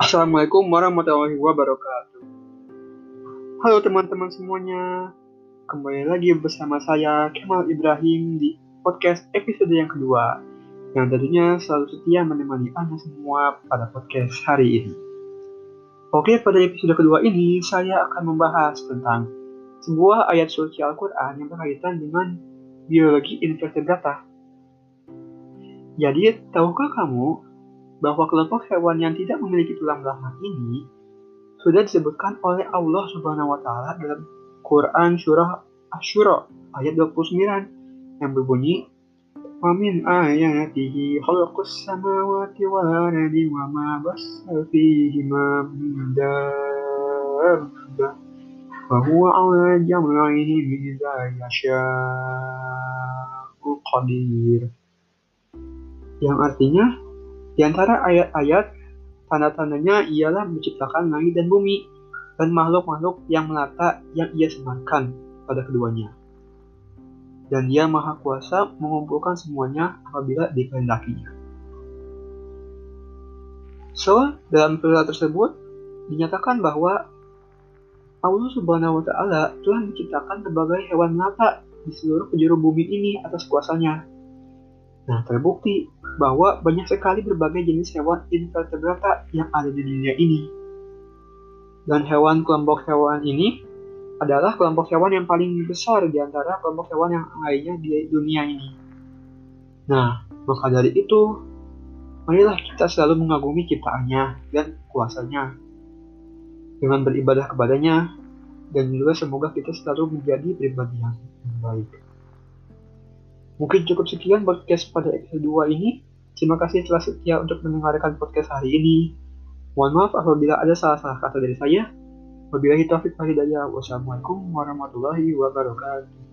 Assalamualaikum warahmatullahi wabarakatuh. Halo teman-teman semuanya, kembali lagi bersama saya Kemal Ibrahim di podcast episode yang kedua, yang tentunya selalu setia menemani anda semua pada podcast hari ini. Oke, pada episode kedua ini saya akan membahas tentang sebuah ayat suci Al-Quran yang berkaitan dengan biologi invertebrata. Jadi, tahukah kamu bahwa kelompok hewan yang tidak memiliki tulang belakang ini sudah disebutkan oleh Allah Subhanahu wa taala dalam Quran surah Asy-Syura ayat 29 yang berbunyi Wamin ayatihi khalaqus samawati wal ardi wa ma bassa fihima min dabbah wa huwa ala yasha'u qadir. Yang artinya di antara ayat-ayat tanda-tandanya ialah menciptakan langit dan bumi dan makhluk-makhluk yang melata yang ia sebarkan pada keduanya. Dan dia maha kuasa mengumpulkan semuanya apabila dikehendakinya. So, dalam perintah tersebut dinyatakan bahwa Allah Subhanahu wa taala telah menciptakan berbagai hewan melata di seluruh penjuru bumi ini atas kuasanya. Nah, terbukti bahwa banyak sekali berbagai jenis hewan invertebrata yang ada di dunia ini. Dan hewan kelompok hewan ini adalah kelompok hewan yang paling besar di antara kelompok hewan yang lainnya di dunia ini. Nah, maka dari itu, marilah kita selalu mengagumi ciptaannya dan kuasanya. Dengan beribadah kepadanya, dan juga semoga kita selalu menjadi pribadi yang baik. Mungkin cukup sekian podcast pada episode 2 ini. Terima kasih telah setia untuk mendengarkan podcast hari ini. Mohon maaf apabila ada salah-salah kata dari saya. Wabillahi taufiq wal hidayah. Wassalamualaikum warahmatullahi wabarakatuh.